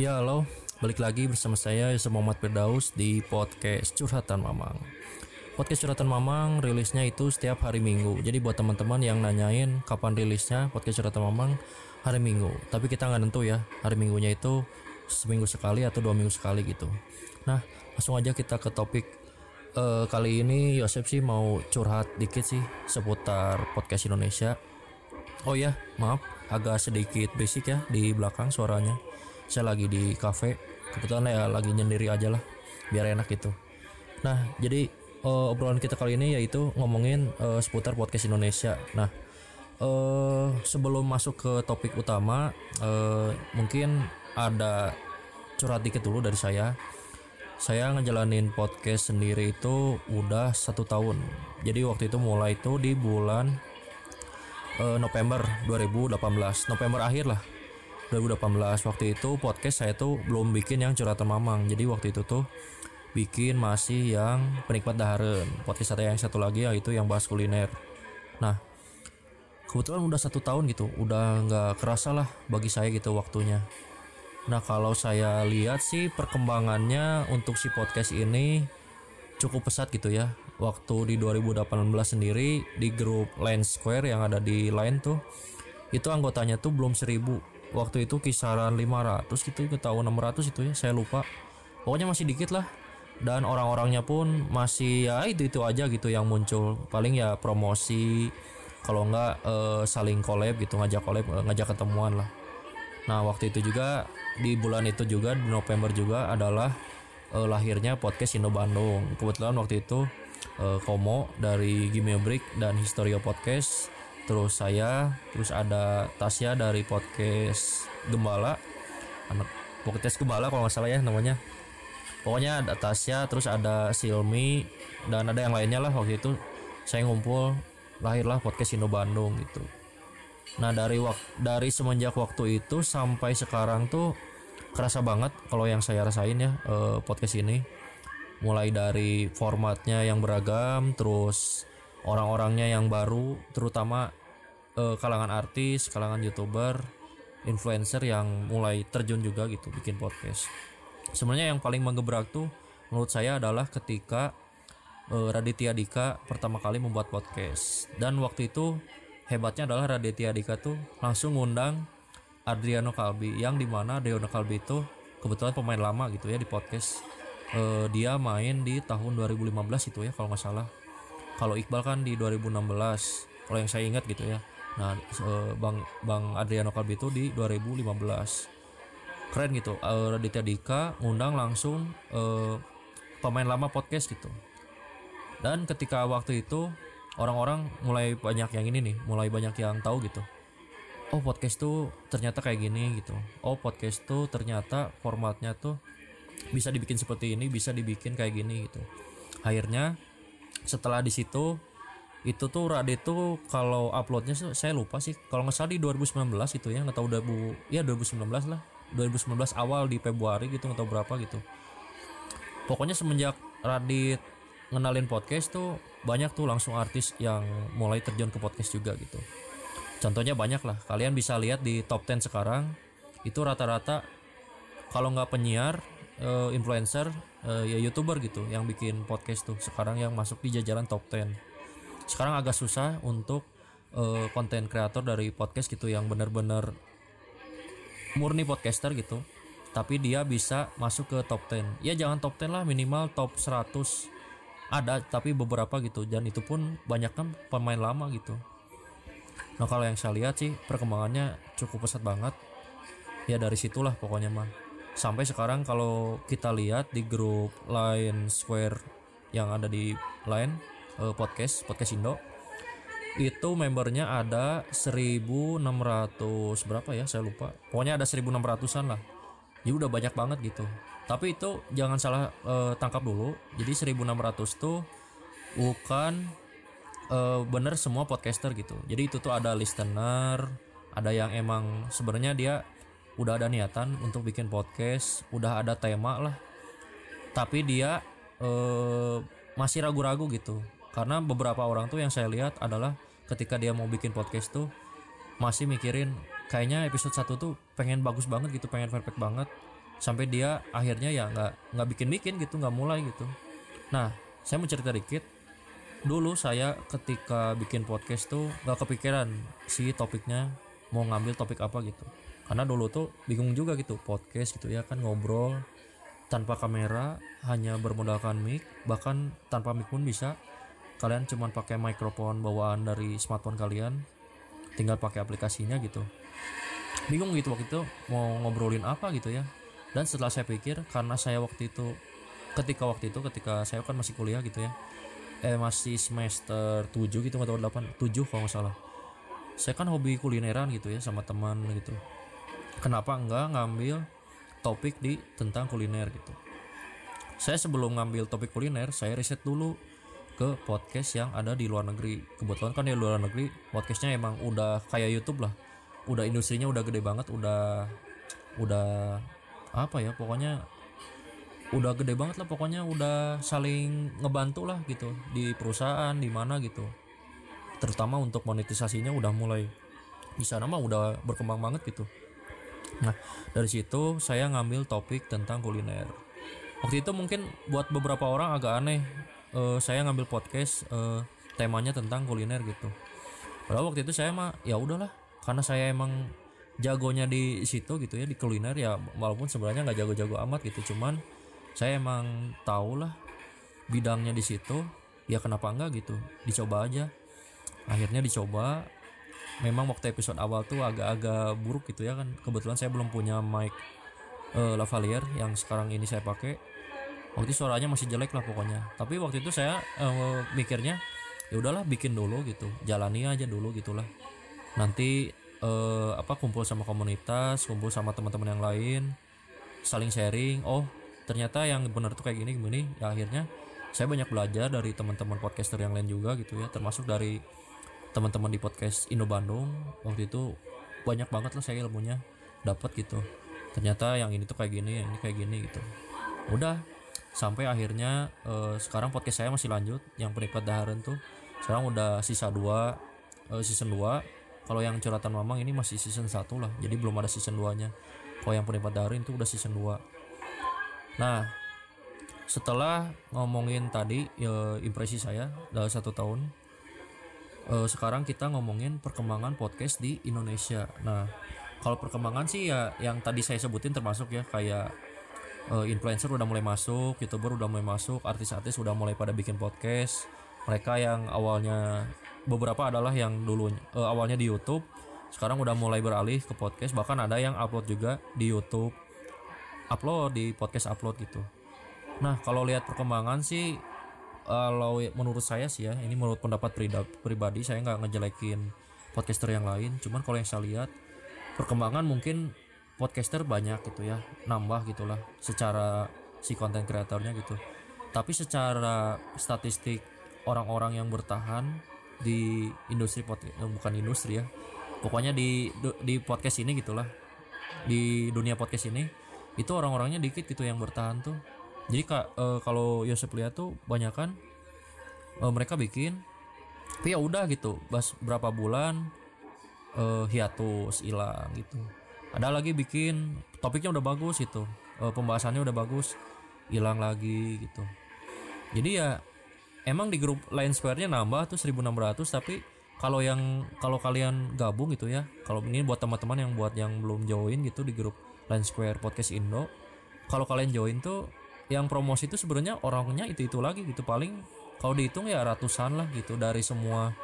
Ya halo, balik lagi bersama saya Yusuf Muhammad Firdaus di podcast Curhatan Mamang. Podcast Curhatan Mamang rilisnya itu setiap hari Minggu. Jadi buat teman-teman yang nanyain kapan rilisnya podcast Curhatan Mamang hari Minggu. Tapi kita nggak tentu ya hari Minggunya itu seminggu sekali atau dua minggu sekali gitu. Nah langsung aja kita ke topik Eh, kali ini Yosep sih mau curhat dikit sih seputar podcast Indonesia. Oh ya, maaf agak sedikit berisik ya di belakang suaranya. Saya lagi di cafe, kebetulan ya lagi nyendiri aja lah, biar enak gitu. Nah, jadi eh, obrolan kita kali ini yaitu ngomongin eh, seputar podcast Indonesia. Nah, eh sebelum masuk ke topik utama, eh, mungkin ada curhat dikit dulu dari saya. Saya ngejalanin podcast sendiri itu udah satu tahun. Jadi waktu itu mulai itu di bulan eh, November 2018 November akhir lah 2018 waktu itu podcast saya tuh belum bikin yang curhatan mamang. Jadi waktu itu tuh bikin masih yang penikmat daharen podcast saya yang satu lagi yaitu yang bahas kuliner. Nah kebetulan udah satu tahun gitu. Udah nggak kerasa lah bagi saya gitu waktunya. Nah kalau saya lihat sih perkembangannya untuk si podcast ini cukup pesat gitu ya. Waktu di 2018 sendiri di grup Line Square yang ada di Line tuh itu anggotanya tuh belum 1000 Waktu itu kisaran 500 gitu ke tahun 600 itu ya saya lupa. Pokoknya masih dikit lah. Dan orang-orangnya pun masih ya itu-itu aja gitu yang muncul. Paling ya promosi kalau enggak eh, saling collab gitu ngajak collab eh, ngajak ketemuan lah. Nah waktu itu juga di bulan itu juga di November juga adalah uh, lahirnya podcast Indo Bandung. Kebetulan waktu itu uh, Komo dari a Break dan Historio Podcast, terus saya, terus ada Tasya dari podcast Gembala, anak podcast Gembala kalau nggak salah ya namanya. Pokoknya ada Tasya, terus ada Silmi dan ada yang lainnya lah waktu itu. Saya ngumpul lahirlah podcast Indo Bandung gitu. Nah dari wak dari semenjak waktu itu sampai sekarang tuh kerasa banget kalau yang saya rasain ya eh, podcast ini. Mulai dari formatnya yang beragam, terus orang-orangnya yang baru, terutama eh, kalangan artis, kalangan youtuber, influencer yang mulai terjun juga gitu bikin podcast. Sebenarnya yang paling menggebrak tuh menurut saya adalah ketika eh, Raditya Dika pertama kali membuat podcast. Dan waktu itu hebatnya adalah Raditya Dika tuh langsung ngundang Adriano Kalbi yang di mana Adriano Kalbi itu kebetulan pemain lama gitu ya di podcast. Eh, dia main di tahun 2015 itu ya kalau nggak salah kalau Iqbal kan di 2016 kalau yang saya ingat gitu ya. Nah eh, Bang Bang Adriano Kalbi itu di 2015 keren gitu Eh, Raditya Dika ngundang langsung eh, pemain lama podcast gitu. Dan ketika waktu itu orang-orang mulai banyak yang ini nih mulai banyak yang tahu gitu. Oh podcast tuh ternyata kayak gini gitu. Oh podcast tuh ternyata formatnya tuh bisa dibikin seperti ini bisa dibikin kayak gini gitu. Akhirnya setelah di situ itu tuh Radit tuh kalau uploadnya saya lupa sih. Kalau nggak salah di 2019 itu ya tahu udah bu ya 2019 lah. 2019 awal di Februari gitu tahu berapa gitu. Pokoknya semenjak Radit ngenalin podcast tuh banyak tuh langsung artis yang mulai terjun ke podcast juga gitu. Contohnya banyak lah. Kalian bisa lihat di top 10 sekarang. Itu rata-rata kalau nggak penyiar eh, influencer eh, ya youtuber gitu yang bikin podcast tuh sekarang yang masuk di jajaran top 10 sekarang agak susah untuk eh, konten kreator dari podcast gitu yang benar-benar murni podcaster gitu tapi dia bisa masuk ke top 10 ya jangan top 10 lah minimal top 100 ada tapi beberapa gitu. Dan itu pun banyak kan pemain lama gitu. Nah kalau yang saya lihat sih perkembangannya cukup pesat banget. Ya dari situlah pokoknya mah sampai sekarang kalau kita lihat di grup Line Square yang ada di Line eh, podcast podcast Indo itu membernya ada 1600 berapa ya saya lupa. Pokoknya ada 1600an lah. Jadi udah banyak banget gitu. Tapi itu jangan salah eh, tangkap dulu. Jadi 1600 tuh bukan eh, bener semua podcaster gitu. Jadi itu tuh ada listener ada yang emang sebenarnya dia udah ada niatan untuk bikin podcast udah ada tema lah. Tapi dia eh, masih ragu-ragu gitu. Karena beberapa orang tuh yang saya lihat adalah ketika dia mau bikin podcast tuh masih mikirin kayaknya episode 1 tuh pengen bagus banget gitu pengen perfect banget. Sampai dia akhirnya ya nggak nggak bikin bikin gitu nggak mulai gitu. Nah saya mau cerita dikit. Dulu saya ketika bikin podcast tuh nggak kepikiran si topiknya mau ngambil topik apa gitu karena dulu tuh bingung juga gitu podcast gitu ya kan ngobrol tanpa kamera hanya bermodalkan mic bahkan tanpa mic pun bisa. Kalian cuma pakai mikrofon bawaan dari smartphone kalian tinggal pakai aplikasinya gitu. Bingung gitu waktu itu mau ngobrolin apa gitu ya. Dan setelah saya pikir karena saya waktu itu ketika waktu itu ketika saya kan masih kuliah gitu ya eh masih semester 7 gitu atau 8 7 kalau nggak salah. Saya kan hobi kulineran gitu ya sama teman gitu kenapa enggak ngambil topik di tentang kuliner gitu. Saya sebelum ngambil topik kuliner saya riset dulu ke podcast yang ada di luar negeri. Kebetulan kan di luar negeri podcastnya emang udah kayak YouTube lah. Udah industrinya udah gede banget udah udah apa ya pokoknya udah gede banget lah pokoknya udah saling ngebantu lah gitu di perusahaan di mana gitu. Terutama untuk monetisasinya udah mulai di sana mah udah berkembang banget gitu nah dari situ saya ngambil topik tentang kuliner. Waktu itu mungkin buat beberapa orang agak aneh eh, saya ngambil podcast eh, temanya tentang kuliner gitu. Padahal waktu itu saya mah ya udahlah karena saya emang jagonya di situ gitu ya di kuliner ya walaupun sebenarnya nggak jago-jago amat gitu cuman saya emang tahu lah bidangnya di situ ya kenapa enggak gitu dicoba aja. Akhirnya dicoba memang waktu episode awal tuh agak-agak buruk gitu ya kan. Kebetulan saya belum punya mic uh, lavalier yang sekarang ini saya pakai. Waktu itu suaranya masih jelek lah pokoknya. Tapi waktu itu saya uh, mikirnya ya udahlah bikin dulu gitu. Jalani aja dulu gitulah. Nanti uh, apa kumpul sama komunitas kumpul sama teman-teman yang lain saling sharing. Oh ternyata yang benar tuh kayak gini gini. Ya akhirnya saya banyak belajar dari teman-teman podcaster yang lain juga gitu ya. Termasuk dari teman-teman di podcast Indo Bandung waktu itu banyak banget lah saya ilmunya dapat gitu. Ternyata yang ini tuh kayak gini yang ini kayak gini gitu. Udah sampai akhirnya uh, sekarang podcast saya masih lanjut yang penikmat daharan tuh. Sekarang udah sisa dua uh, season 2 kalau yang curhatan mamang ini masih season 1 lah jadi belum ada season 2 nya kalau yang penikmat darin itu udah season 2 nah setelah ngomongin tadi ya, impresi saya dalam satu tahun eh, sekarang kita ngomongin perkembangan podcast di Indonesia. Nah kalau perkembangan sih ya yang tadi saya sebutin termasuk ya kayak eh, influencer udah mulai masuk youtuber udah mulai masuk artis-artis udah mulai pada bikin podcast. Mereka yang awalnya beberapa adalah yang dulu uh, awalnya di YouTube sekarang udah mulai beralih ke podcast. Bahkan ada yang upload juga di YouTube. Upload di podcast upload gitu. Nah kalau lihat perkembangan sih kalau menurut saya sih ya ini menurut pendapat pribadi saya nggak ngejelekin podcaster yang lain. Cuman kalau yang saya lihat perkembangan mungkin podcaster banyak gitu ya nambah gitulah secara si konten kreatornya gitu. Tapi secara statistik orang-orang yang bertahan di industri podcast eh, bukan industri ya pokoknya di di podcast ini gitulah di dunia podcast ini itu orang-orangnya dikit gitu yang bertahan tuh jadi kak e, kalau Yosef lihat tuh banyak kan e, mereka bikin tapi ya udah gitu. Bas berapa bulan e, hiatus hilang gitu. Ada lagi bikin topiknya udah bagus itu e, pembahasannya udah bagus hilang lagi gitu. Jadi ya emang di grup Line Square-nya nambah tuh 1600 tapi kalau yang kalau kalian gabung gitu ya kalau ini buat teman-teman yang buat yang belum join gitu di grup Line Square Podcast Indo kalau kalian join tuh yang promosi itu sebenarnya orangnya itu itu lagi gitu. Paling kalau dihitung ya ratusan lah gitu. Dari semua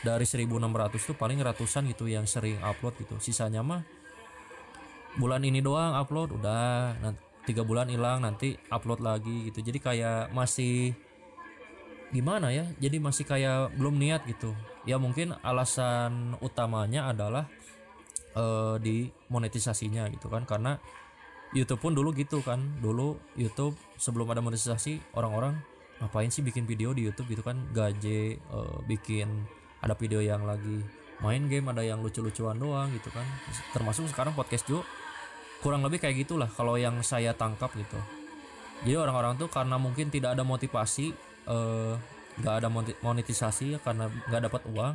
dari 1600 tuh paling ratusan gitu yang sering upload gitu. Sisanya mah bulan ini doang upload udah. Tiga bulan hilang nanti upload lagi gitu. Jadi kayak masih gimana ya? Jadi masih kayak belum niat gitu. Ya mungkin alasan utamanya adalah uh, di monetisasinya gitu kan. Karena YouTube pun dulu gitu kan. Dulu YouTube sebelum ada monetisasi orang-orang ngapain sih bikin video di YouTube gitu kan? Gaje uh, bikin ada video yang lagi main game ada yang lucu-lucuan doang gitu kan. Termasuk sekarang podcast juga kurang lebih kayak gitulah kalau yang saya tangkap gitu. Jadi orang-orang tuh karena mungkin tidak ada motivasi Eh, nggak uh, ada monetisasi karena nggak dapat uang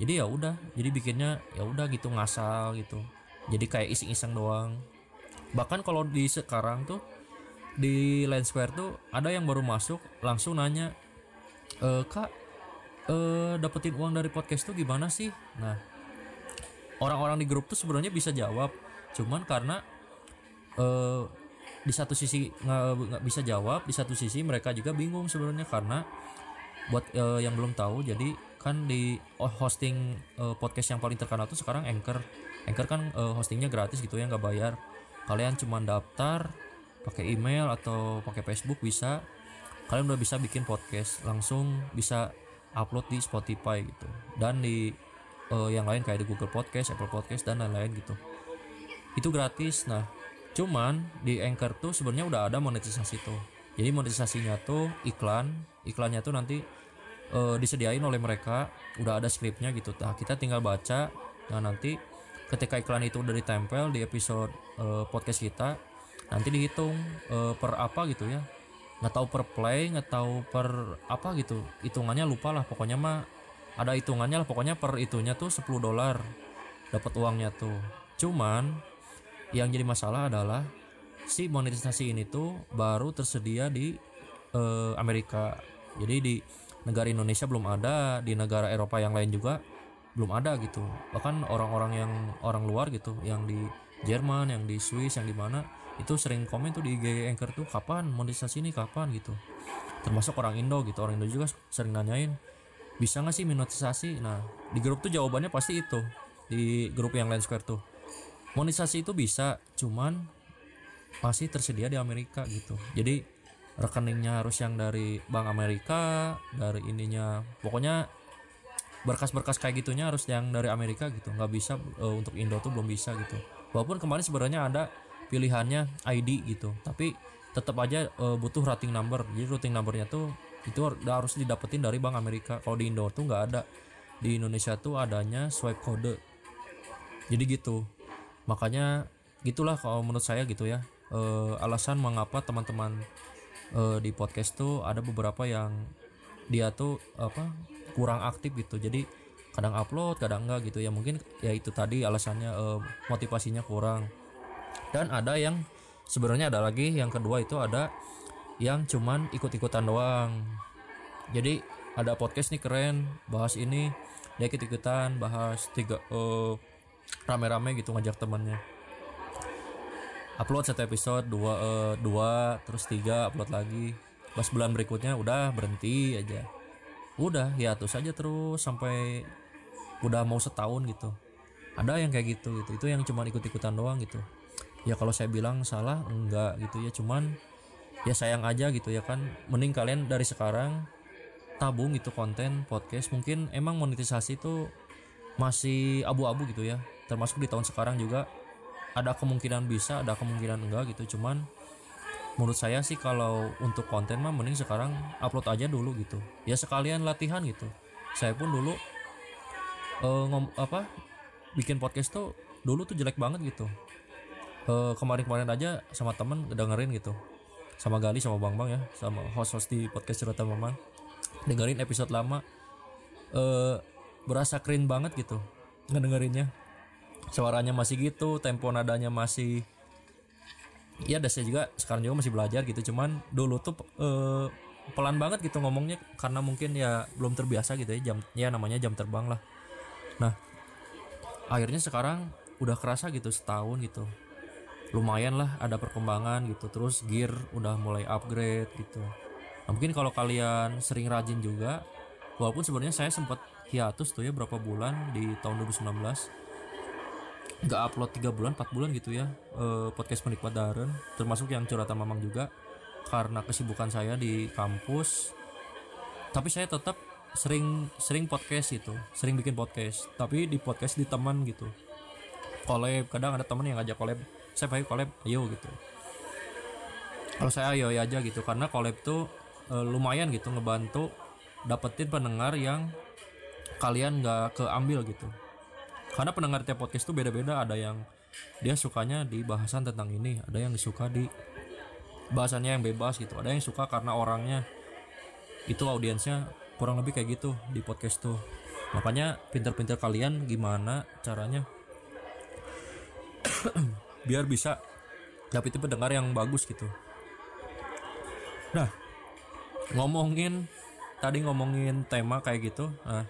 jadi ya udah jadi bikinnya ya udah gitu ngasal gitu. Jadi kayak iseng-iseng doang bahkan kalau di sekarang tuh di Line Square tuh ada yang baru masuk langsung nanya e, kak eh dapetin uang dari podcast tuh gimana sih? Nah orang-orang di grup tuh sebenarnya bisa jawab cuman karena eh di satu sisi nggak bisa jawab di satu sisi mereka juga bingung sebenarnya karena buat eh, yang belum tahu jadi kan di hosting eh, podcast yang paling terkenal tuh sekarang Anchor. Anchor kan eh, hostingnya gratis gitu ya nggak bayar kalian cuma daftar pakai email atau pakai Facebook bisa. Kalian udah bisa bikin podcast langsung bisa upload di Spotify gitu. Dan di uh, yang lain kayak di Google Podcast, Apple Podcast dan lain-lain gitu. Itu gratis nah. Cuman di Anchor tuh sebenarnya udah ada monetisasi tuh. Jadi monetisasinya tuh iklan iklannya tuh nanti uh, disediain oleh mereka. Udah ada skripnya gitu. Nah kita tinggal baca. Nah nanti ketika iklan itu udah ditempel di episode uh, podcast kita nanti dihitung uh, per apa gitu ya. Nggak tahu per play nggak tahu per apa gitu. Hitungannya lupa lah pokoknya mah ada hitungannya lah. Pokoknya per itunya tuh 10 dolar dapat uangnya tuh. Cuman yang jadi masalah adalah si monetisasi ini tuh baru tersedia di uh, Amerika. Jadi di negara Indonesia belum ada di negara Eropa yang lain juga belum ada gitu. Bahkan orang-orang yang orang luar gitu yang di Jerman yang di Swiss yang di mana itu sering komen tuh di IG Anchor tuh kapan monetisasi ini? Kapan? gitu. Termasuk orang Indo gitu. Orang Indo juga sering nanyain bisa nggak sih monetisasi? Nah di grup tuh jawabannya pasti itu. Di grup yang lain Square tuh. Monetisasi itu bisa cuman masih tersedia di Amerika gitu. Jadi rekeningnya harus yang dari Bank Amerika dari ininya pokoknya berkas-berkas kayak gitunya harus yang dari Amerika gitu. Nggak bisa uh, untuk Indo tuh belum bisa gitu. Walaupun kemarin sebenarnya ada pilihannya ID gitu. Tapi tetap aja uh, butuh routing number. Jadi routing numbernya tuh itu harus didapetin dari Bank Amerika. Kalau di Indo tuh nggak ada. Di Indonesia tuh adanya swipe kode jadi gitu. Makanya gitulah kalau menurut saya gitu ya. Uh, alasan mengapa teman-teman uh, di podcast tuh ada beberapa yang dia tuh apa kurang aktif gitu. Jadi kadang upload kadang enggak gitu. Ya mungkin ya itu tadi alasannya uh, motivasinya kurang. Dan ada yang sebenarnya ada lagi yang kedua itu ada yang cuman ikut-ikutan doang. Jadi ada podcast nih keren bahas ini dia ikut-ikutan bahas tiga uh, rame-rame gitu ngajak temannya upload satu episode dua uh, dua terus tiga upload lagi. Pas bulan berikutnya udah berhenti aja udah ya tuh saja terus sampai udah mau setahun gitu. Ada yang kayak gitu gitu itu yang cuma ikut-ikutan doang gitu. Ya kalau saya bilang salah enggak gitu ya cuman ya sayang aja gitu ya kan. Mending kalian dari sekarang tabung itu konten podcast. Mungkin emang monetisasi itu masih abu-abu gitu ya. Termasuk di tahun sekarang juga. Ada kemungkinan bisa ada kemungkinan enggak gitu cuman menurut saya sih kalau untuk konten mah mending sekarang upload aja dulu gitu. Ya sekalian latihan gitu. Saya pun dulu uh, ngom apa bikin podcast tuh dulu tuh jelek banget gitu. Uh, kemarin-kemarin aja sama temen dengerin gitu. Sama Gali sama Bang Bang ya sama host-host di podcast cerita Mama dengerin episode lama. Uh, berasa keren banget gitu ngedengerinnya. Suaranya masih gitu tempo nadanya masih ya dasar juga sekarang juga masih belajar gitu. Cuman dulu tuh uh, pelan banget gitu ngomongnya karena mungkin ya belum terbiasa gitu ya. Jam ya namanya jam terbang lah. Nah akhirnya sekarang udah kerasa gitu setahun gitu. Lumayan lah ada perkembangan gitu. Terus gear udah mulai upgrade gitu. Nah, mungkin kalau kalian sering rajin juga walaupun sebenarnya saya sempat hiatus tuh ya berapa bulan di tahun 2019 nggak upload tiga bulan 4 bulan gitu ya eh, podcast penikmat Daren termasuk yang curhatan mamang juga karena kesibukan saya di kampus. Tapi saya tetap sering sering podcast itu sering bikin podcast. Tapi di podcast di teman gitu. Collab kadang ada teman yang ngajak collab saya pakai collab ayo gitu. Kalau saya ayo aja gitu. Karena collab tuh e, lumayan gitu ngebantu dapetin pendengar yang kalian nggak keambil gitu karena pendengar tiap podcast tuh beda-beda. Ada yang dia sukanya di bahasan tentang ini ada yang suka di bahasannya yang bebas gitu. Ada yang suka karena orangnya. Itu audiensnya kurang lebih kayak gitu di podcast tuh. Makanya pinter-pinter kalian gimana caranya biar bisa dapat itu pendengar yang bagus gitu. Nah ngomongin tadi ngomongin tema kayak gitu. Nah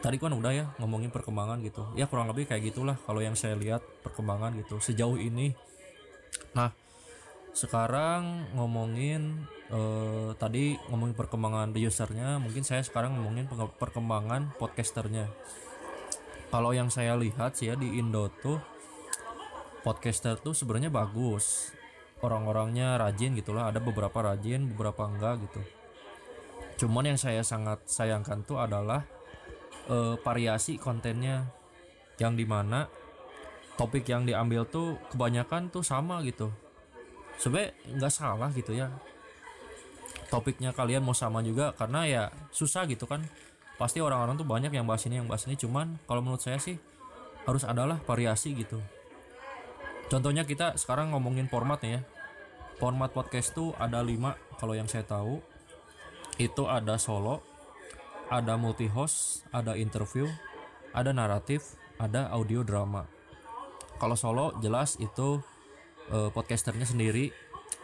tadi kan udah ya ngomongin perkembangan gitu. Ya kurang lebih kayak gitulah kalau yang saya lihat perkembangan gitu. Sejauh ini nah sekarang ngomongin eh, tadi ngomongin perkembangan usernya mungkin saya sekarang ngomongin perkembangan podcasternya. Kalau yang saya lihat sih ya di Indo tuh podcaster tuh sebenarnya bagus. Orang-orangnya rajin gitulah ada beberapa rajin beberapa enggak gitu. Cuman yang saya sangat sayangkan tuh adalah uh, variasi kontennya. Yang di mana topik yang diambil tuh kebanyakan tuh sama gitu. Sebenarnya nggak salah gitu ya. Topiknya kalian mau sama juga karena ya susah gitu kan. Pasti orang-orang tuh banyak yang bahas ini yang bahas ini. Cuman kalau menurut saya sih harus adalah variasi gitu. Contohnya kita sekarang ngomongin formatnya ya. Format podcast tuh ada lima kalau yang saya tahu. Itu ada solo ada multi host, ada interview, ada naratif, ada audio drama. Kalau solo jelas itu uh, podcasternya sendiri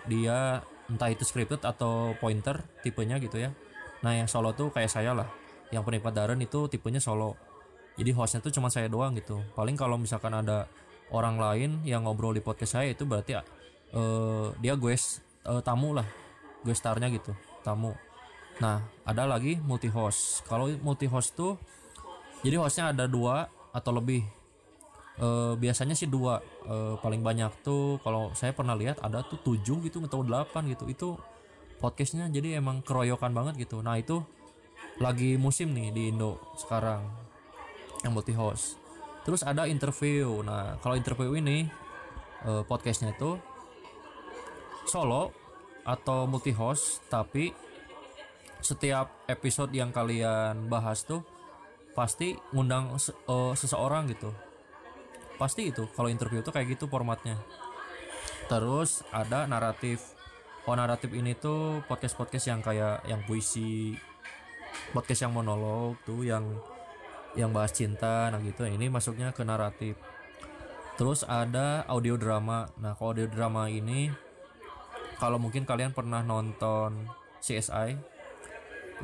dia entah itu scripted atau pointer tipenya gitu ya. Nah yang solo tuh kayak saya lah, yang penikmat Darren itu tipenya solo. Jadi hostnya tuh cuma saya doang gitu. Paling kalau misalkan ada orang lain yang ngobrol di podcast saya itu berarti uh, dia gue uh, tamu lah, gue starnya gitu, tamu. Nah, ada lagi multi host. Kalau multi host tuh jadi hostnya ada dua atau lebih. E, biasanya sih dua. E, paling banyak tuh kalau saya pernah lihat ada tuh tujuh gitu atau delapan gitu. Itu podcastnya jadi emang keroyokan banget gitu. Nah itu lagi musim nih di Indo sekarang yang multi host. Terus ada interview. Nah kalau interview ini e, podcastnya itu solo atau multi host tapi setiap episode yang kalian bahas tuh pasti ngundang uh, seseorang gitu. Pasti itu kalau interview tuh kayak gitu formatnya. Terus ada naratif oh naratif ini tuh podcast podcast yang kayak yang puisi podcast yang monolog tuh yang yang bahas cinta nah gitu. Ini masuknya ke naratif. Terus ada audio drama. Nah kalau audio drama ini kalau mungkin kalian pernah nonton CSI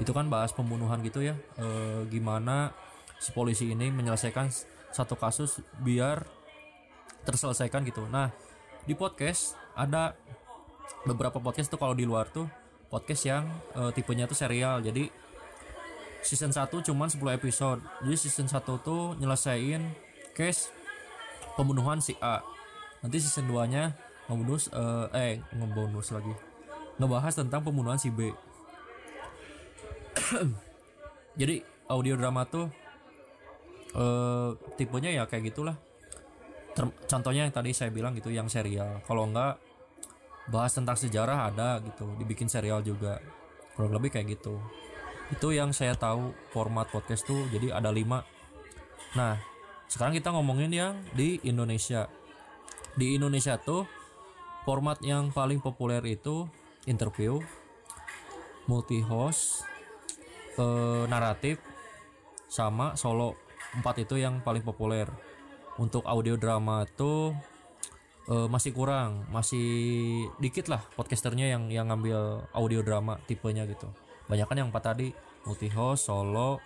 itu kan bahas pembunuhan gitu ya. E, gimana si polisi ini menyelesaikan satu kasus biar terselesaikan gitu. Nah di podcast ada beberapa podcast tuh kalau di luar tuh podcast yang e, tipenya tuh serial. Jadi season 1 cuman 10 episode. Jadi season 1 tuh nyelesain case pembunuhan si A. Nanti season 2 nya ngebonus uh, eh ngebonus lagi. Ngebahas tentang pembunuhan si B jadi audio drama tuh uh, tipenya ya kayak gitulah. Ter contohnya yang tadi saya bilang gitu yang serial. Kalau enggak bahas tentang sejarah ada gitu dibikin serial juga. Kurang lebih kayak gitu. Itu yang saya tahu format podcast tuh jadi ada lima. Nah sekarang kita ngomongin yang di Indonesia. Di Indonesia tuh format yang paling populer itu interview multi host eh, naratif sama solo empat itu yang paling populer. Untuk audio drama tuh eh, masih kurang masih dikit lah podcasternya yang yang ngambil audio drama tipenya gitu. Banyak kan yang empat tadi multi host solo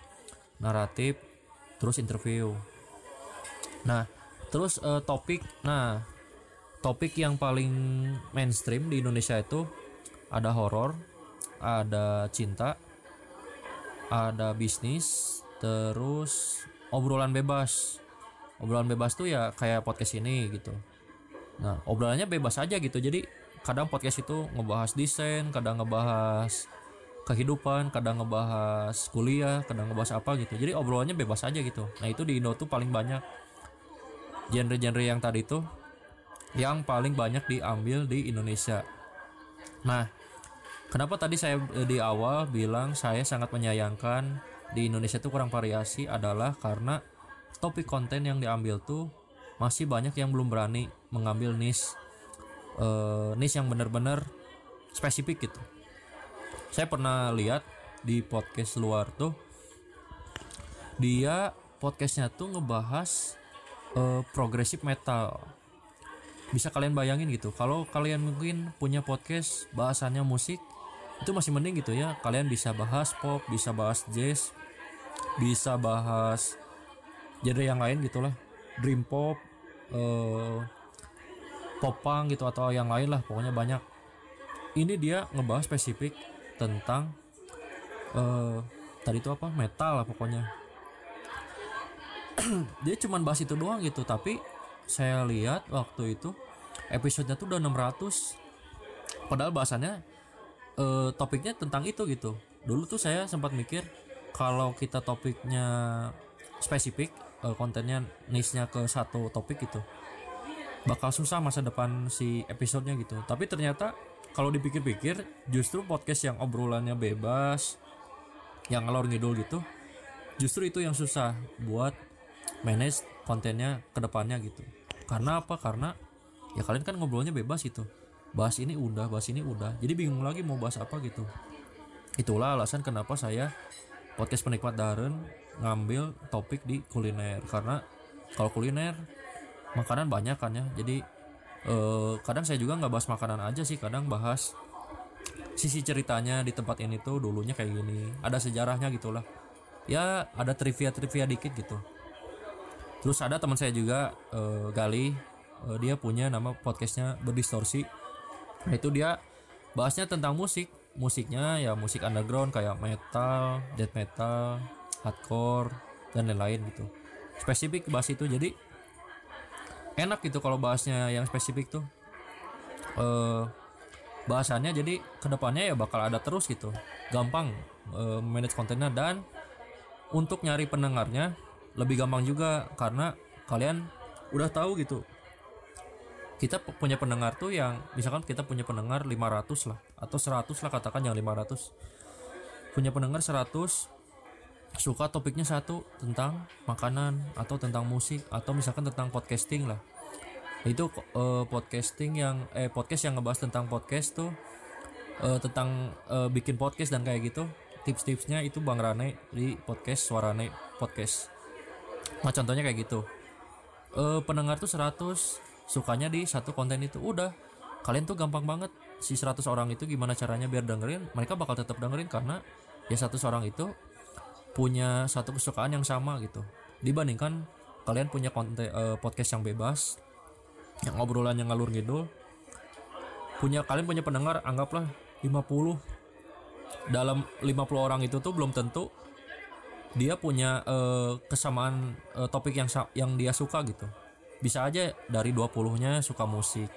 naratif terus interview. Nah terus eh, topik nah topik yang paling mainstream di Indonesia itu ada horor ada cinta ada bisnis terus obrolan bebas. Obrolan bebas tuh ya kayak podcast ini gitu. Nah obrolannya bebas aja gitu. Jadi kadang podcast itu ngebahas desain kadang ngebahas kehidupan kadang ngebahas kuliah kadang ngebahas apa gitu. Jadi obrolannya bebas aja gitu. Nah itu di Indo tuh paling banyak. Genre-genre yang tadi tuh yang paling banyak diambil di Indonesia. Nah Kenapa tadi saya eh, di awal bilang saya sangat menyayangkan di Indonesia itu kurang variasi adalah karena topik konten yang diambil tuh masih banyak yang belum berani mengambil niche uh, niche yang benar-benar spesifik gitu. Saya pernah lihat di podcast luar tuh dia podcastnya tuh ngebahas uh, progressive metal bisa kalian bayangin gitu kalau kalian mungkin punya podcast bahasannya musik itu masih mending gitu ya. Kalian bisa bahas pop bisa bahas jazz bisa bahas genre yang lain gitulah dream pop eh, pop gitu atau yang lain lah pokoknya banyak. Ini dia ngebahas spesifik tentang eh, tadi itu apa? Metal lah pokoknya. Dia cuman bahas itu doang gitu tapi saya lihat waktu itu episodenya tuh udah 600 padahal bahasannya eh, topiknya tentang itu gitu. Dulu tuh saya sempat mikir kalau kita topiknya spesifik eh, kontennya niche-nya ke satu topik gitu bakal susah masa depan si episodenya gitu. Tapi ternyata kalau dipikir-pikir justru podcast yang obrolannya bebas yang ngalor ngidul gitu justru itu yang susah buat manage kontennya ke depannya gitu. Karena apa? Karena ya kalian kan ngobrolnya bebas gitu bahas ini udah bahas ini udah. Jadi bingung lagi mau bahas apa gitu. Itulah alasan kenapa saya podcast penikmat daren ngambil topik di kuliner. Karena kalau kuliner makanan banyak kan ya. Jadi eh, kadang saya juga nggak bahas makanan aja sih. Kadang bahas sisi ceritanya di tempat ini tuh dulunya kayak gini. Ada sejarahnya gitulah. Ya ada trivia trivia dikit gitu. Terus ada teman saya juga eh, Gali. Eh, dia punya nama podcastnya berdistorsi nah itu dia bahasnya tentang musik. Musiknya ya musik underground kayak metal death metal hardcore dan lain-lain gitu. Spesifik bahas itu jadi enak gitu kalau bahasnya yang spesifik tuh. Eh bahasannya jadi ke depannya ya bakal ada terus gitu. Gampang eh, manage kontennya dan untuk nyari pendengarnya lebih gampang juga karena kalian udah tahu gitu kita pu- punya pendengar tuh yang misalkan kita punya pendengar 500 lah atau 100 lah katakan yang 500 punya pendengar 100 suka topiknya satu tentang makanan atau tentang musik atau misalkan tentang podcasting lah. Itu eh, podcasting yang eh podcast yang ngebahas tentang podcast tuh eh, tentang eh, bikin podcast dan kayak gitu tips-tipsnya itu Bang Rane di podcast Suarane podcast. Nah contohnya kayak gitu. Eh pendengar tuh 100 sukanya di satu konten itu. Udah kalian tuh gampang banget. Si 100 orang itu gimana caranya biar dengerin mereka bakal tetap dengerin karena ya satu orang itu punya satu kesukaan yang sama gitu. Dibandingkan kalian punya konten eh, podcast yang bebas yang obrolan yang ngalur ngidul punya kalian punya pendengar anggaplah 50 dalam 50 orang itu tuh belum tentu dia punya eh, kesamaan eh, topik yang yang dia suka gitu bisa aja dari 20-nya suka musik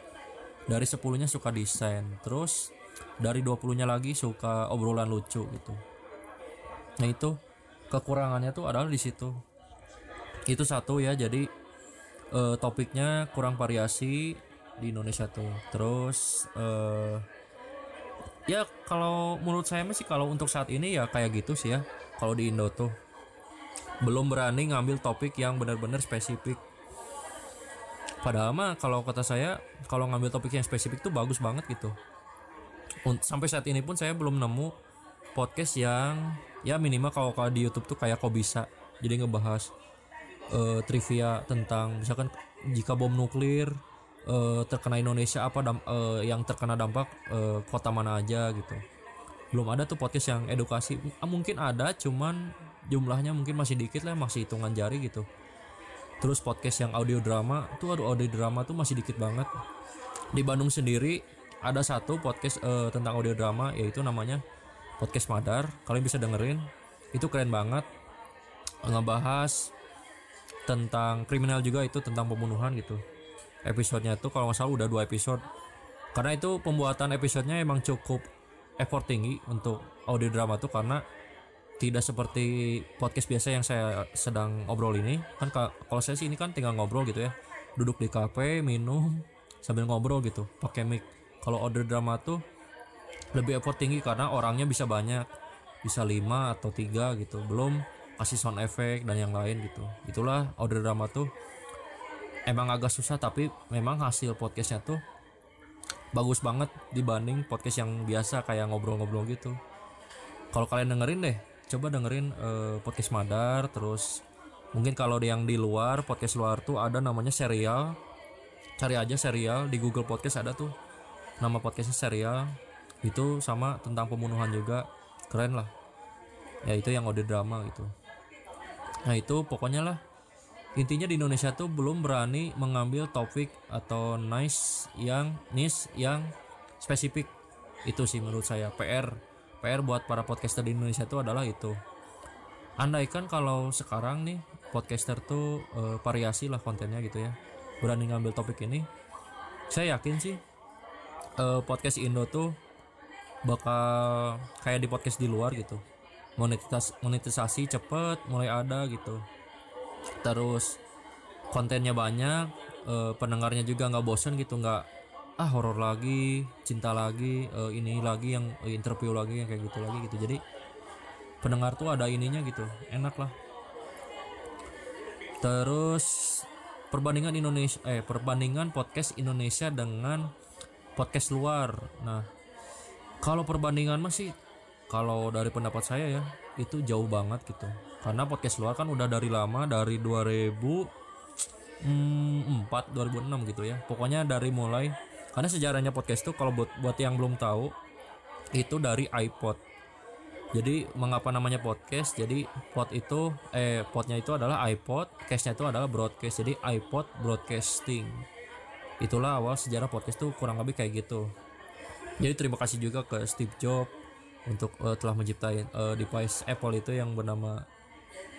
dari 10-nya suka desain terus dari 20-nya lagi suka obrolan lucu gitu. Nah itu kekurangannya tuh adalah di situ. Itu satu ya jadi eh, topiknya kurang variasi di Indonesia tuh. Terus eh, ya kalau menurut saya sih kalau untuk saat ini ya kayak gitu sih ya kalau di Indo tuh. Belum berani ngambil topik yang benar-benar spesifik padahal mah kalau kata saya kalau ngambil topik yang spesifik tuh bagus banget gitu. Sampai saat ini pun saya belum nemu podcast yang ya minimal kalau kalau di YouTube tuh kayak kok bisa. Jadi ngebahas eh, trivia tentang misalkan jika bom nuklir eh, terkena Indonesia apa dam- eh, yang terkena dampak eh, kota mana aja gitu. Belum ada tuh podcast yang edukasi. Mungkin ada cuman jumlahnya mungkin masih dikit lah masih hitungan jari gitu terus podcast yang audio drama tuh aduh audio drama tuh masih dikit banget. Di Bandung sendiri ada satu podcast eh, tentang audio drama yaitu namanya podcast Madar. Kalian bisa dengerin. Itu keren banget. Ngebahas tentang kriminal juga itu tentang pembunuhan gitu. Episodenya tuh kalau nggak salah udah dua episode. Karena itu pembuatan episodenya emang cukup effort tinggi untuk audio drama tuh karena tidak seperti podcast biasa yang saya sedang obrol ini. Kan ka- kalau saya sih ini kan tinggal ngobrol gitu ya. Duduk di kafe minum sambil ngobrol gitu pakai mic. Kalau audio drama tuh lebih effort tinggi karena orangnya bisa banyak. Bisa lima atau tiga gitu. Belum kasih sound effect dan yang lain gitu. Itulah audio drama tuh emang agak susah tapi memang hasil podcastnya tuh bagus banget dibanding podcast yang biasa kayak ngobrol-ngobrol gitu. Kalau kalian dengerin deh coba dengerin eh, podcast Madar terus mungkin kalau yang di luar podcast luar tuh ada namanya serial. Cari aja serial di Google Podcast ada tuh. Nama podcastnya serial. Itu sama tentang pembunuhan juga. Keren lah. Ya itu yang audio drama gitu. Nah itu pokoknya lah. Intinya di Indonesia tuh belum berani mengambil topik atau nice yang niche yang spesifik. Itu sih menurut saya PR PR buat para podcaster di Indonesia itu adalah itu. Andaikan kalau sekarang nih podcaster tuh eh, variasi lah kontennya gitu ya. Berani ngambil topik ini saya yakin sih eh, podcast Indo tuh bakal kayak di podcast di luar gitu. Monetisasi monetisasi cepet mulai ada gitu. Terus kontennya banyak eh, pendengarnya juga nggak bosen gitu nggak ah horor lagi cinta lagi eh, ini lagi yang eh, interview lagi yang kayak gitu lagi gitu. Jadi pendengar tuh ada ininya gitu enak lah. Terus perbandingan Indonesia eh perbandingan podcast Indonesia dengan podcast luar. Nah kalau perbandingan masih kalau dari pendapat saya ya itu jauh banget gitu. Karena podcast luar kan udah dari lama dari 2004 2006 gitu ya. Pokoknya dari mulai karena sejarahnya podcast tuh kalau buat buat yang belum tahu itu dari iPod. Jadi mengapa namanya podcast? Jadi pod itu eh podnya itu adalah iPod cashnya itu adalah broadcast. Jadi iPod broadcasting. Itulah awal sejarah podcast tuh kurang lebih kayak gitu. Jadi terima kasih juga ke Steve Jobs untuk eh, telah menciptain eh, device Apple itu yang bernama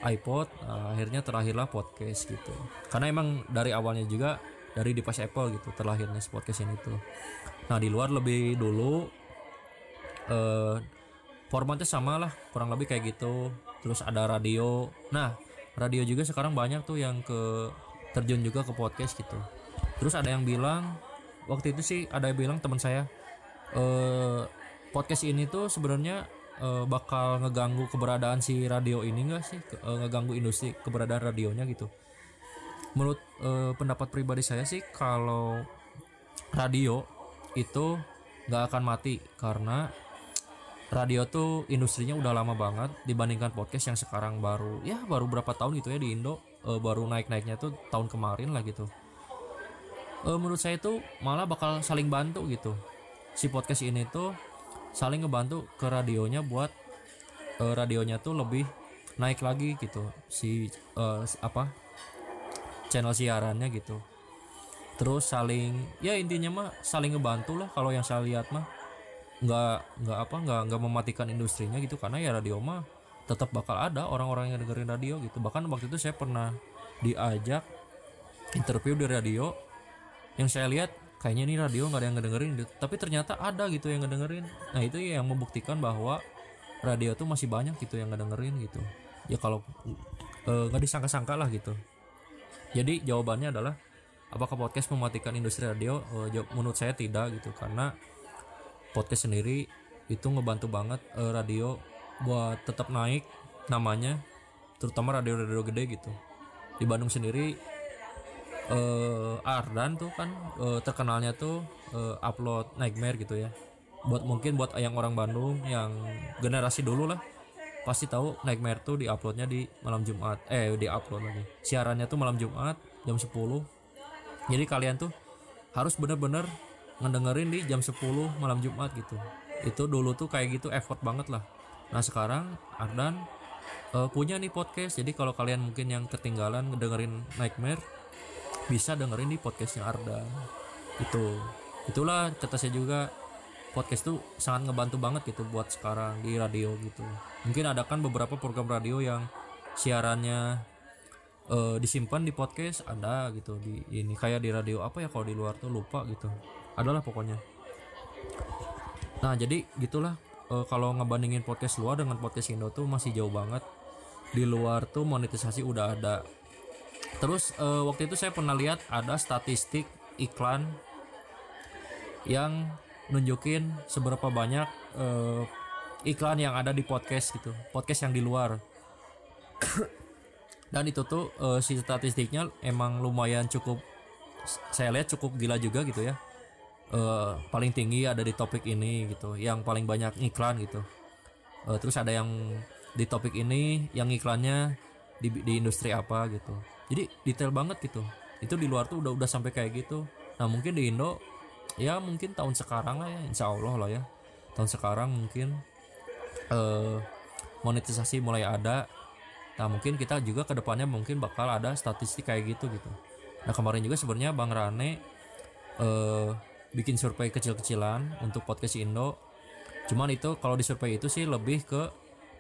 iPod. Nah, akhirnya terlahirlah podcast gitu. Karena emang dari awalnya juga dari device Apple gitu terlahirnya podcast ini tuh. Nah di luar lebih dulu eh formatnya sama lah kurang lebih kayak gitu. Terus ada radio. Nah radio juga sekarang banyak tuh yang ke terjun juga ke podcast gitu. Terus ada yang bilang waktu itu sih ada yang bilang teman saya eh podcast ini tuh sebenarnya eh, bakal ngeganggu keberadaan si radio ini enggak sih? Ke- eh, ngeganggu industri keberadaan radionya gitu menurut eh, pendapat pribadi saya sih kalau radio itu nggak akan mati karena radio tuh industrinya udah lama banget dibandingkan podcast yang sekarang baru ya baru berapa tahun gitu ya di Indo eh, baru naik naiknya tuh tahun kemarin lah gitu. Eh, menurut saya tuh malah bakal saling bantu gitu. Si podcast ini tuh saling ngebantu ke radionya buat eh, radionya tuh lebih naik lagi gitu. Si s- apa channel siarannya gitu. Terus saling ya intinya mah saling ngebantu lah kalau yang saya lihat mah. Nggak nggak apa nggak nggak mematikan industrinya gitu. Karena ya radio mah tetap bakal ada orang-orang yang dengerin radio gitu. Bahkan waktu itu saya pernah diajak interview di radio. Yang saya lihat kayaknya ini radio nggak ada yang ngedengerin gitu. tapi ternyata ada gitu yang ngedengerin. Nah itu yang membuktikan bahwa radio tuh masih banyak gitu yang ngedengerin gitu. Ya kalau eh, nggak disangka-sangka lah gitu jadi jawabannya adalah apakah podcast mematikan industri radio? Eh, menurut saya tidak gitu. Karena podcast sendiri itu ngebantu banget eh, radio buat tetap naik namanya terutama radio-radio gede gitu. Di Bandung sendiri eh Ardan tuh kan terkenalnya tuh upload Nightmare gitu ya. Buat mungkin buat yang orang Bandung yang generasi dulu lah pasti tahu Nightmare tuh di uploadnya di malam Jumat. Eh di upload lagi. Siarannya tuh malam Jumat jam 10 jadi kalian tuh harus bener-bener ngedengerin di jam 10 malam Jumat gitu. Itu dulu tuh kayak gitu effort banget lah. Nah sekarang Ardan eh, punya nih podcast. Jadi kalau kalian mungkin yang ketinggalan ngedengerin Nightmare bisa dengerin di podcastnya Ardan. Itu itulah kata saya juga podcast tuh sangat ngebantu banget gitu buat sekarang di radio gitu. Mungkin ada kan beberapa program radio yang siarannya eh, disimpan di podcast ada gitu di ini. Kayak di radio apa ya kalau di luar tuh lupa gitu. Adalah pokoknya. Nah jadi gitulah eh, kalau ngebandingin podcast luar dengan podcast Indo tuh masih jauh banget. Di luar tuh monetisasi udah ada. Terus eh, waktu itu saya pernah lihat ada statistik iklan yang nunjukin seberapa banyak eh, iklan yang ada di podcast gitu podcast yang di luar. Dan itu tuh eh, si statistiknya emang lumayan cukup saya lihat cukup gila juga gitu ya. Eh, paling tinggi ada di topik ini gitu yang paling banyak iklan gitu. Eh, terus ada yang di topik ini yang iklannya di, di industri apa gitu. Jadi detail banget gitu. Itu di luar tuh udah udah sampai kayak gitu. Nah mungkin di Indo ya mungkin tahun sekarang lah ya insya Allah lah ya. Tahun sekarang mungkin eh, monetisasi mulai ada. Nah mungkin kita juga ke depannya mungkin bakal ada statistik kayak gitu gitu. Nah kemarin juga sebenarnya Bang Rane eh, bikin survei kecil-kecilan untuk podcast Indo. Cuman itu kalau di survei itu sih lebih ke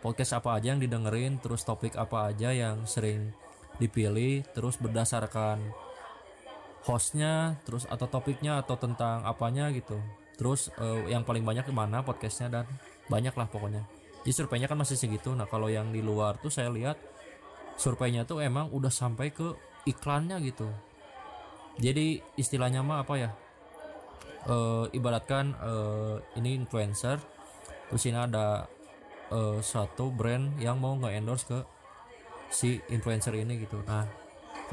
podcast apa aja yang didengerin terus topik apa aja yang sering dipilih terus berdasarkan hostnya terus atau topiknya atau tentang apanya gitu. Terus eh, yang paling banyak mana podcastnya dan banyak lah pokoknya. Jadi surveinya kan masih segitu. Nah kalau yang di luar tuh saya lihat surveinya tuh emang udah sampai ke iklannya gitu. Jadi istilahnya mah apa ya? Eh, ibaratkan eh, ini influencer terus ini ada eh, suatu brand yang mau nge-endorse ke si influencer ini gitu. Nah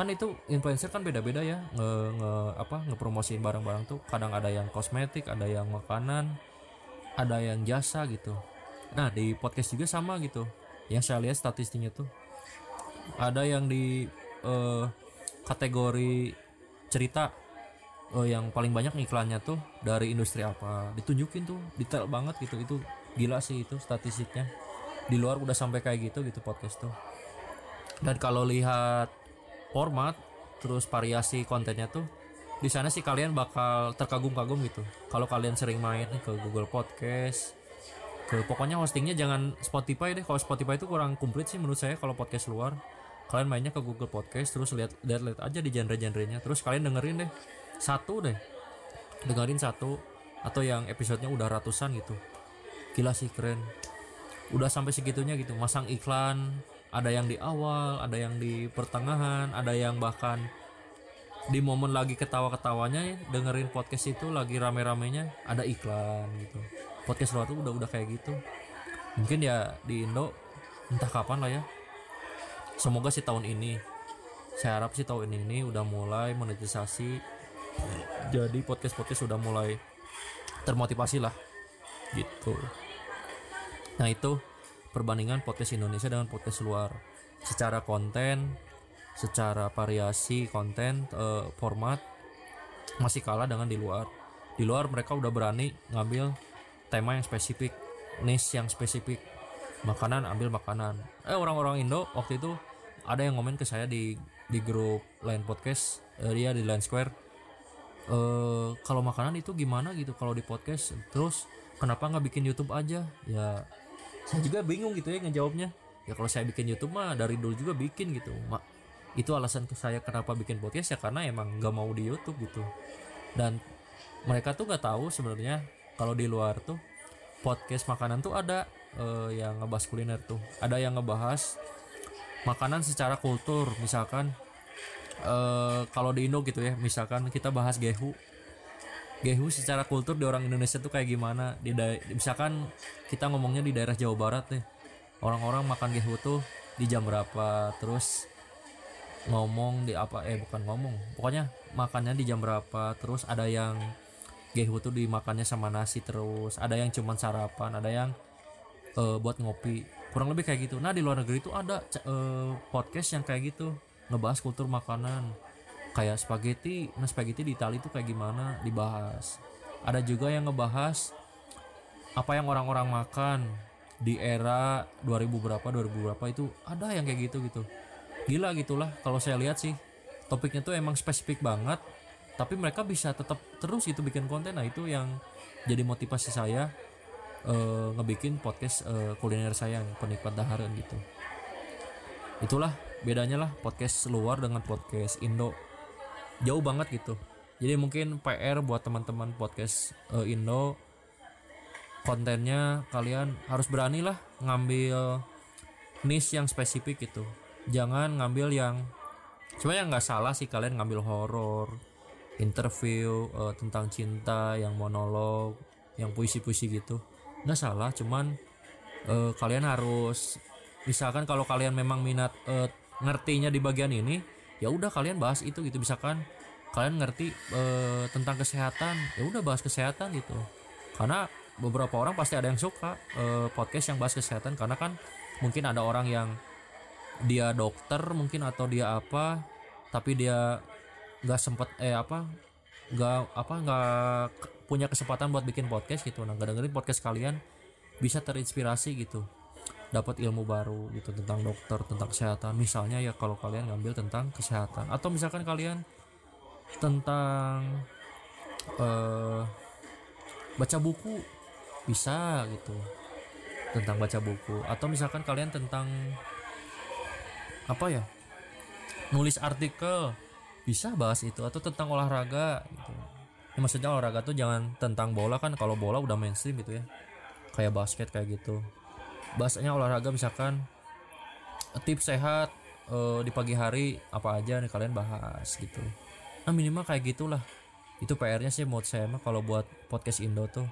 kan itu influencer kan beda-beda ya nge, nge apa ngepromosiin barang-barang tuh. Kadang ada yang kosmetik ada yang makanan ada yang jasa gitu. Nah di podcast juga sama gitu. Yang saya lihat statistiknya tuh ada yang di eh, kategori cerita eh, yang paling banyak iklannya tuh dari industri apa. Ditunjukin tuh detail banget gitu. Itu gila sih itu statistiknya. Di luar udah sampai kayak gitu gitu podcast tuh. Dan kalau lihat format terus variasi kontennya tuh di sana sih kalian bakal terkagum-kagum gitu. Kalau kalian sering main ke Google Podcast ke pokoknya hostingnya jangan Spotify deh. Kalau Spotify itu kurang komplit sih menurut saya kalau podcast luar. Kalian mainnya ke Google Podcast terus lihat lihat lihat aja di genre-genrenya. Terus kalian dengerin deh satu deh. Dengerin satu atau yang episodenya udah ratusan gitu. Gila sih keren. Udah sampai segitunya gitu masang iklan ada yang di awal ada yang di pertengahan ada yang bahkan di momen lagi ketawa-ketawanya ya, dengerin podcast itu lagi rame-ramenya ada iklan gitu. Podcast luar tuh udah udah kayak gitu. Mungkin ya di Indo entah kapan lah ya. Semoga sih tahun ini saya harap sih tahun ini udah mulai monetisasi. Jadi podcast podcast sudah mulai termotivasi lah gitu. Nah itu perbandingan podcast Indonesia dengan podcast luar. Secara konten secara variasi konten eh, format masih kalah dengan di luar. Di luar mereka udah berani ngambil tema yang spesifik niche yang spesifik. Makanan ambil makanan. Eh orang-orang Indo waktu itu ada yang ngomen ke saya di di grup lain podcast eh, dia di Line Square. Eh kalau makanan itu gimana gitu? Kalau di podcast terus kenapa nggak bikin YouTube aja? Ya saya juga bingung gitu ya ngejawabnya. Ya kalau saya bikin YouTube mah dari dulu juga bikin gitu. Mak itu alasan ke saya kenapa bikin podcast ya karena emang nggak mau di YouTube gitu. Dan mereka tuh nggak tahu sebenarnya kalau di luar tuh podcast makanan tuh ada eh, yang ngebahas kuliner tuh. Ada yang ngebahas makanan secara kultur. Misalkan eh, kalau di Indo gitu ya misalkan kita bahas gehu gehu secara kultur di orang Indonesia tuh kayak gimana? Di misalkan kita ngomongnya di daerah Jawa Barat nih. Orang-orang makan gehu tuh di jam berapa terus ngomong di apa eh bukan ngomong. Pokoknya makannya di jam berapa terus ada yang gehu tuh dimakannya sama nasi terus ada yang cuman sarapan ada yang eh, buat ngopi. Kurang lebih kayak gitu. Nah di luar negeri tuh ada eh, podcast yang kayak gitu ngebahas kultur makanan kayak spaghetti nah spaghetti di Itali tuh kayak gimana? Dibahas. Ada juga yang ngebahas apa yang orang-orang makan di era 2000 berapa 2000 berapa itu ada yang kayak gitu gitu. Gila gitulah kalau saya lihat sih. Topiknya tuh emang spesifik banget tapi mereka bisa tetap terus itu bikin konten. Nah itu yang jadi motivasi saya eh, ngebikin podcast eh, kuliner saya yang penikmat dahareun gitu. Itulah bedanya lah podcast luar dengan podcast Indo jauh banget gitu. Jadi mungkin PR buat teman-teman podcast eh, Indo kontennya kalian harus berani lah ngambil niche yang spesifik gitu. Jangan ngambil yang sebenarnya nggak salah sih kalian ngambil horor interview eh, tentang cinta yang monolog yang puisi-puisi gitu. Nggak salah cuman eh, kalian harus misalkan kalau kalian memang minat eh, ngertinya di bagian ini ya udah kalian bahas itu gitu. Misalkan kalian ngerti eh, tentang kesehatan ya udah bahas kesehatan gitu. Karena beberapa orang pasti ada yang suka eh, podcast yang bahas kesehatan. Karena kan mungkin ada orang yang dia dokter mungkin atau dia apa tapi dia nggak sempet eh apa nggak apa nggak punya kesempatan buat bikin podcast gitu. Nah dengerin podcast kalian bisa terinspirasi gitu dapat ilmu baru gitu tentang dokter tentang kesehatan. Misalnya ya kalau kalian ngambil tentang kesehatan. Atau misalkan kalian tentang uh, baca buku. Bisa gitu tentang baca buku. Atau misalkan kalian tentang apa ya nulis artikel. Bisa bahas itu. Atau tentang olahraga gitu. Ya, maksudnya olahraga tuh jangan tentang bola kan. Kalau bola udah mainstream gitu ya. Kayak basket kayak gitu bahasanya olahraga misalkan tips sehat uh, di pagi hari apa aja nih kalian bahas gitu. Nah minimal kayak gitulah. Itu PR-nya sih menurut saya mah kalau buat podcast Indo tuh.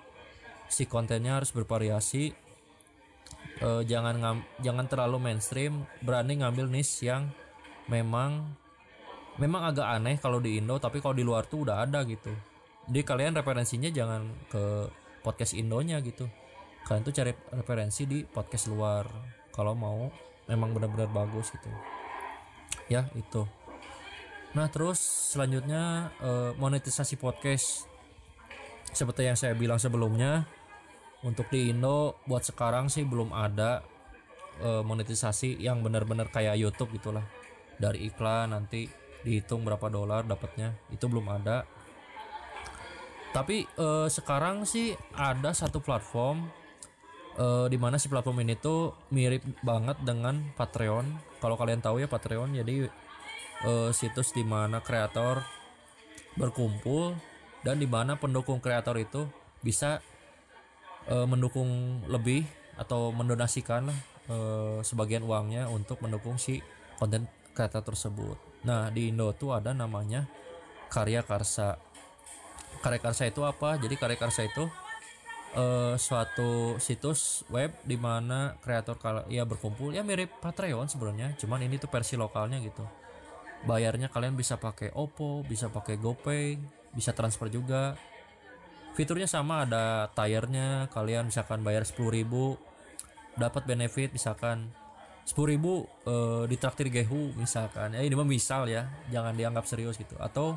Si kontennya harus bervariasi uh, jangan ngam, jangan terlalu mainstream berani ngambil niche yang memang memang agak aneh kalau di Indo tapi kalau di luar tuh udah ada gitu. Jadi kalian referensinya jangan ke podcast Indonya gitu kalian tuh cari referensi di podcast luar. Kalau mau memang benar-benar bagus gitu. Ya itu. Nah terus selanjutnya eh, monetisasi podcast. Seperti yang saya bilang sebelumnya untuk di Indo buat sekarang sih belum ada eh, monetisasi yang benar-benar kayak YouTube gitulah. Dari iklan nanti dihitung berapa dolar dapatnya. Itu belum ada. Tapi eh, sekarang sih ada satu platform uh, di mana si platform ini tuh mirip banget dengan Patreon. Kalau kalian tahu ya Patreon, jadi uh, situs di mana kreator berkumpul dan di mana pendukung kreator itu bisa uh, mendukung lebih atau mendonasikan uh, sebagian uangnya untuk mendukung si konten kreator tersebut. Nah di Indo tuh ada namanya Karya Karsa. Karya Karsa itu apa? Jadi Karya Karsa itu uh, suatu situs web di mana kreator kalau ya berkumpul. Ya mirip Patreon sebenarnya cuman ini tuh versi lokalnya gitu. Bayarnya kalian bisa pakai Oppo bisa pakai GoPay bisa transfer juga. Fiturnya sama ada tayarnya. Kalian misalkan bayar 10.000 dapat benefit misalkan. 10.000 ribu uh, ditraktir Gehu misalkan. Ya ini mah misal ya jangan dianggap serius gitu. Atau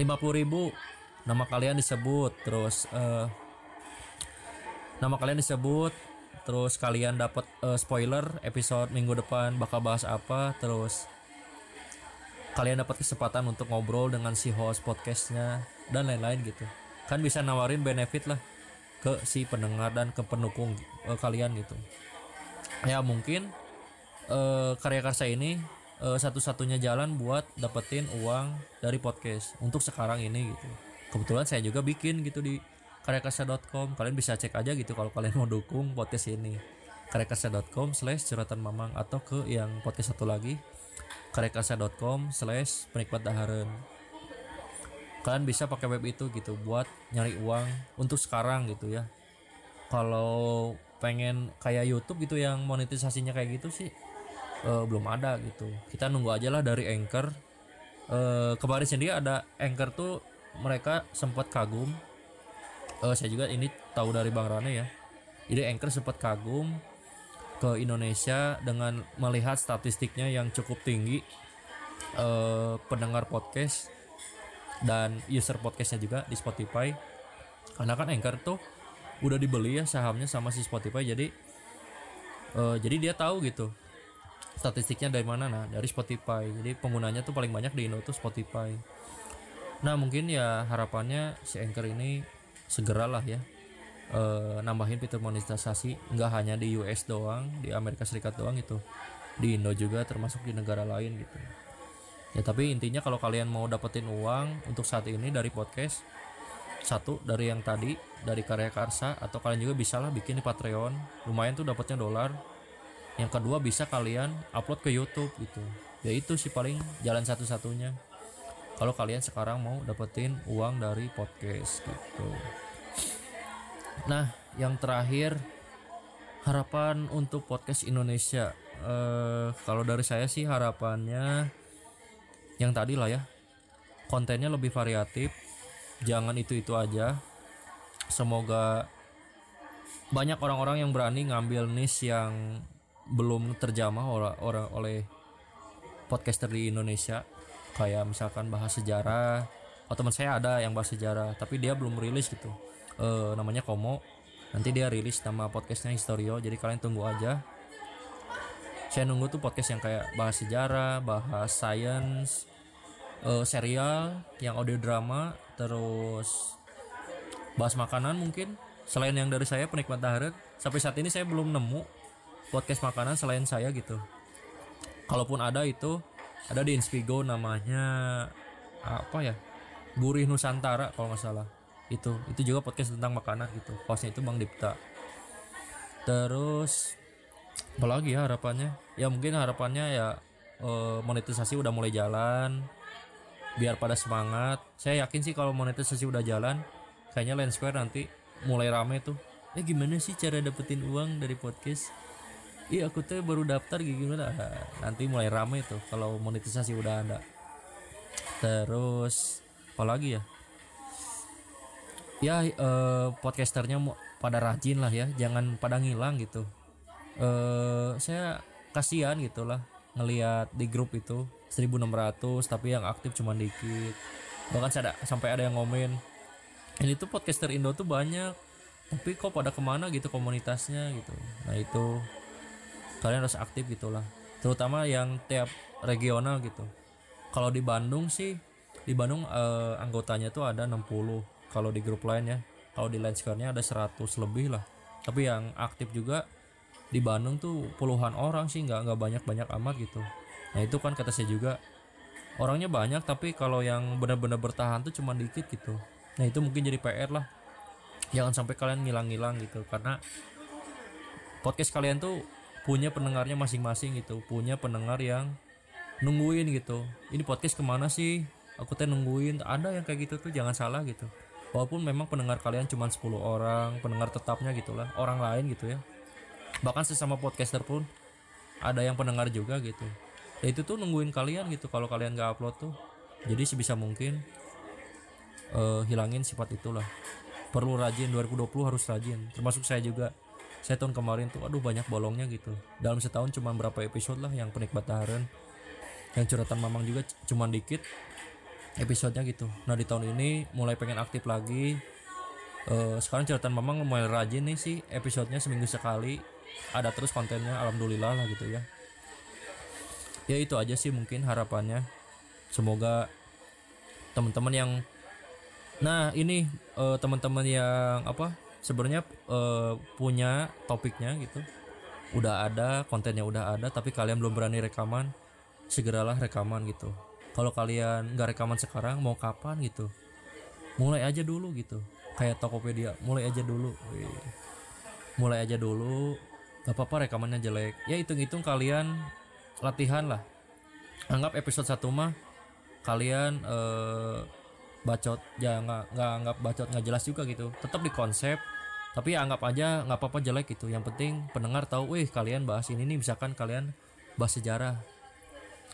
50.000 nama kalian disebut. Terus uh, nama kalian disebut terus kalian dapat uh, spoiler episode minggu depan bakal bahas apa terus kalian dapat kesempatan untuk ngobrol dengan si host podcastnya dan lain-lain gitu. Kan bisa nawarin benefit lah ke si pendengar dan ke pendukung uh, kalian gitu. Ya mungkin uh, karya karsa ini uh, satu-satunya jalan buat dapetin uang dari podcast untuk sekarang ini gitu. Kebetulan saya juga bikin gitu di karyakarsa.com kalian bisa cek aja gitu kalau kalian mau dukung podcast ini. karyakarsa.com slash curhatan mamang atau ke yang podcast satu lagi karyakarsa.com slash penikmat daharan. Kalian bisa pakai web itu gitu buat nyari uang untuk sekarang gitu ya. Kalau pengen kayak YouTube gitu yang monetisasinya kayak gitu sih uh, belum ada gitu. Kita nunggu aja lah dari Anchor. Uh, kemarin sendiri ada Anchor tuh mereka sempat kagum uh, saya juga ini tahu dari Bang Rane ya. Jadi Anchor sempat kagum ke Indonesia dengan melihat statistiknya yang cukup tinggi uh, pendengar podcast dan user podcastnya juga di Spotify. Karena kan Anchor tuh udah dibeli ya sahamnya sama si Spotify jadi uh, jadi dia tahu gitu statistiknya dari mana. Nah dari Spotify. Jadi penggunanya tuh paling banyak di Indo tuh Spotify. Nah mungkin ya harapannya si Anchor ini segeralah ya. E, nambahin fitur monetisasi nggak hanya di US doang di Amerika Serikat doang itu di Indo juga termasuk di negara lain gitu. Ya tapi intinya kalau kalian mau dapetin uang untuk saat ini dari podcast satu dari yang tadi dari karya karsa atau kalian juga bisa lah bikin di Patreon lumayan tuh dapatnya dolar. Yang kedua bisa kalian upload ke YouTube gitu. Ya itu sih paling jalan satu-satunya kalau kalian sekarang mau dapetin uang dari podcast gitu Nah, yang terakhir harapan untuk podcast Indonesia. Uh, kalau dari saya sih harapannya yang tadi lah ya, kontennya lebih variatif, jangan itu-itu aja. Semoga banyak orang-orang yang berani ngambil niche yang belum terjamah oleh, oleh podcaster di Indonesia, kayak misalkan bahas sejarah, oh teman saya ada yang bahas sejarah tapi dia belum rilis gitu. Eh, namanya Komo. Nanti dia rilis nama podcastnya Historio jadi kalian tunggu aja. Saya nunggu tuh podcast yang kayak bahas sejarah bahas science eh, serial yang audio drama terus bahas makanan mungkin. Selain yang dari saya penikmat daharet sampai saat ini saya belum nemu podcast makanan selain saya gitu. Kalaupun ada itu ada di Inspigo namanya apa ya? Gurih Nusantara kalau nggak salah. Itu itu juga podcast tentang makanan gitu. Hostnya itu Bang Dipta. Terus apalagi ya harapannya? Ya mungkin harapannya ya eh, monetisasi udah mulai jalan. Biar pada semangat. Saya yakin sih kalau monetisasi udah jalan kayaknya Lens Square nanti mulai rame tuh. Eh gimana sih cara dapetin uang dari podcast iya aku tuh baru daftar gimana? Nanti mulai rame tuh kalau monetisasi udah ada. Terus apalagi ya? Ya eh, podcasternya pada rajin lah ya jangan pada ngilang gitu. Eh saya kasihan gitulah ngelihat di grup itu 1600 tapi yang aktif cuma dikit. Bahkan ada, sampai ada yang ngomen ini tuh podcaster Indo tuh banyak tapi kok pada ke mana gitu komunitasnya? gitu. Nah itu kalian harus aktif gitulah. Terutama yang tiap regional gitu. Kalau di Bandung sih di Bandung eh, anggotanya tuh ada 60 kalau di grup lain ya kalau di Lenskar-nya ada 100 lebih lah. Tapi yang aktif juga di Bandung tuh puluhan orang sih nggak nggak banyak banyak amat gitu. Nah itu kan kata saya juga orangnya banyak tapi kalau yang benar-benar bertahan tuh cuma dikit gitu. Nah itu mungkin jadi PR lah. Jangan sampai kalian ngilang-ngilang gitu karena podcast kalian tuh punya pendengarnya masing-masing gitu punya pendengar yang nungguin gitu. Ini podcast ke mana sih? Aku teh nungguin ada yang kayak gitu tuh jangan salah gitu. Walaupun memang pendengar kalian cuma 10 orang pendengar tetapnya gitulah orang lain gitu ya. Bahkan sesama podcaster pun ada yang pendengar juga gitu. Ya itu tuh nungguin kalian gitu kalau kalian nggak upload tuh. Jadi sebisa mungkin eh, hilangin sifat itulah. Perlu rajin 2020 harus rajin. Termasuk saya juga saya tahun kemarin tuh aduh banyak bolongnya gitu. Dalam setahun cuma berapa episode lah yang penikmat taharan. Yang curhatan mamang juga cuma dikit episodenya gitu. Nah di tahun ini mulai pengen aktif lagi. Eh, sekarang curhatan mamang mulai rajin nih sih episodenya seminggu sekali. Ada terus kontennya alhamdulillah lah gitu ya. Ya itu aja sih mungkin harapannya. Semoga teman-teman yang nah ini eh, teman-teman yang apa sebenarnya eh, punya topiknya gitu. Udah ada kontennya udah ada tapi kalian belum berani rekaman segeralah rekaman gitu. Kalau kalian nggak rekaman sekarang mau kapan gitu? Mulai aja dulu gitu. Kayak Tokopedia mulai aja dulu. Mulai aja dulu gak apa-apa rekamannya jelek. Ya hitung-hitung kalian latihan lah. Anggap episode satu mah kalian eh, bacot ya nggak nggak anggap bacot nggak jelas juga gitu. Tetap di konsep tapi ya anggap aja nggak apa-apa jelek gitu. Yang penting pendengar tahu wih kalian bahas ini nih misalkan kalian bahas sejarah.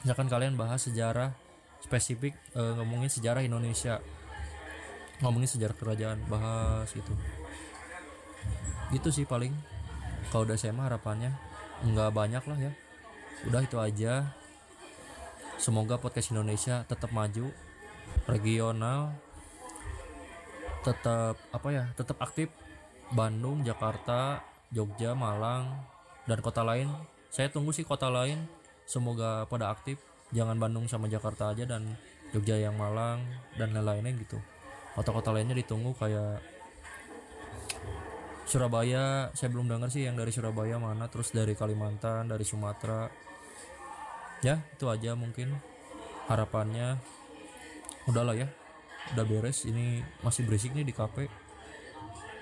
Misalkan kalian bahas sejarah spesifik eh, ngomongin sejarah Indonesia. Ngomongin sejarah kerajaan bahas gitu. Gitu sih paling. Kalau udah mah harapannya nggak banyak lah ya. Udah itu aja. Semoga podcast Indonesia tetap maju regional tetap apa ya tetap aktif Bandung Jakarta Jogja Malang dan kota lain. Saya tunggu sih kota lain. Semoga pada aktif. Jangan Bandung sama Jakarta aja dan Jogja yang Malang dan lain-lainnya gitu. Kota-kota lainnya ditunggu kayak Surabaya. Saya belum dengar sih yang dari Surabaya mana. Terus dari Kalimantan dari Sumatera. Ya itu aja mungkin harapannya. Udahlah ya udah beres. Ini masih berisik nih di kafe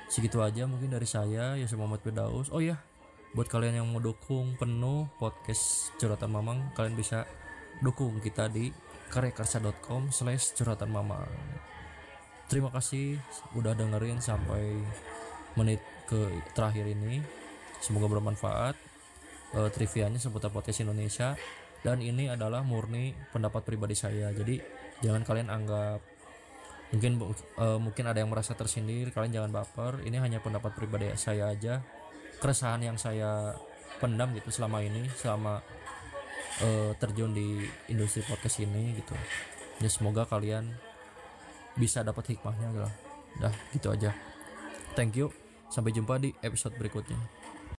segitu aja mungkin dari saya ya Muhammad Firdaus. Oh ya buat kalian yang mau dukung penuh podcast curhatan mamang kalian bisa dukung kita di karyakarsa.com slash curhatan mamang. Terima kasih udah dengerin sampai menit ke terakhir ini. Semoga bermanfaat. Eh, trivianya seputar podcast Indonesia. Dan ini adalah murni pendapat pribadi saya. Jadi jangan kalian anggap mungkin eh, mungkin ada yang merasa tersindir kalian jangan baper. Ini hanya pendapat pribadi saya aja. Keresahan yang saya pendam gitu selama ini selama eh, terjun di industri podcast ini gitu. Ya semoga kalian bisa dapat hikmahnya lah. Dah gitu aja. Thank you. Sampai jumpa di episode berikutnya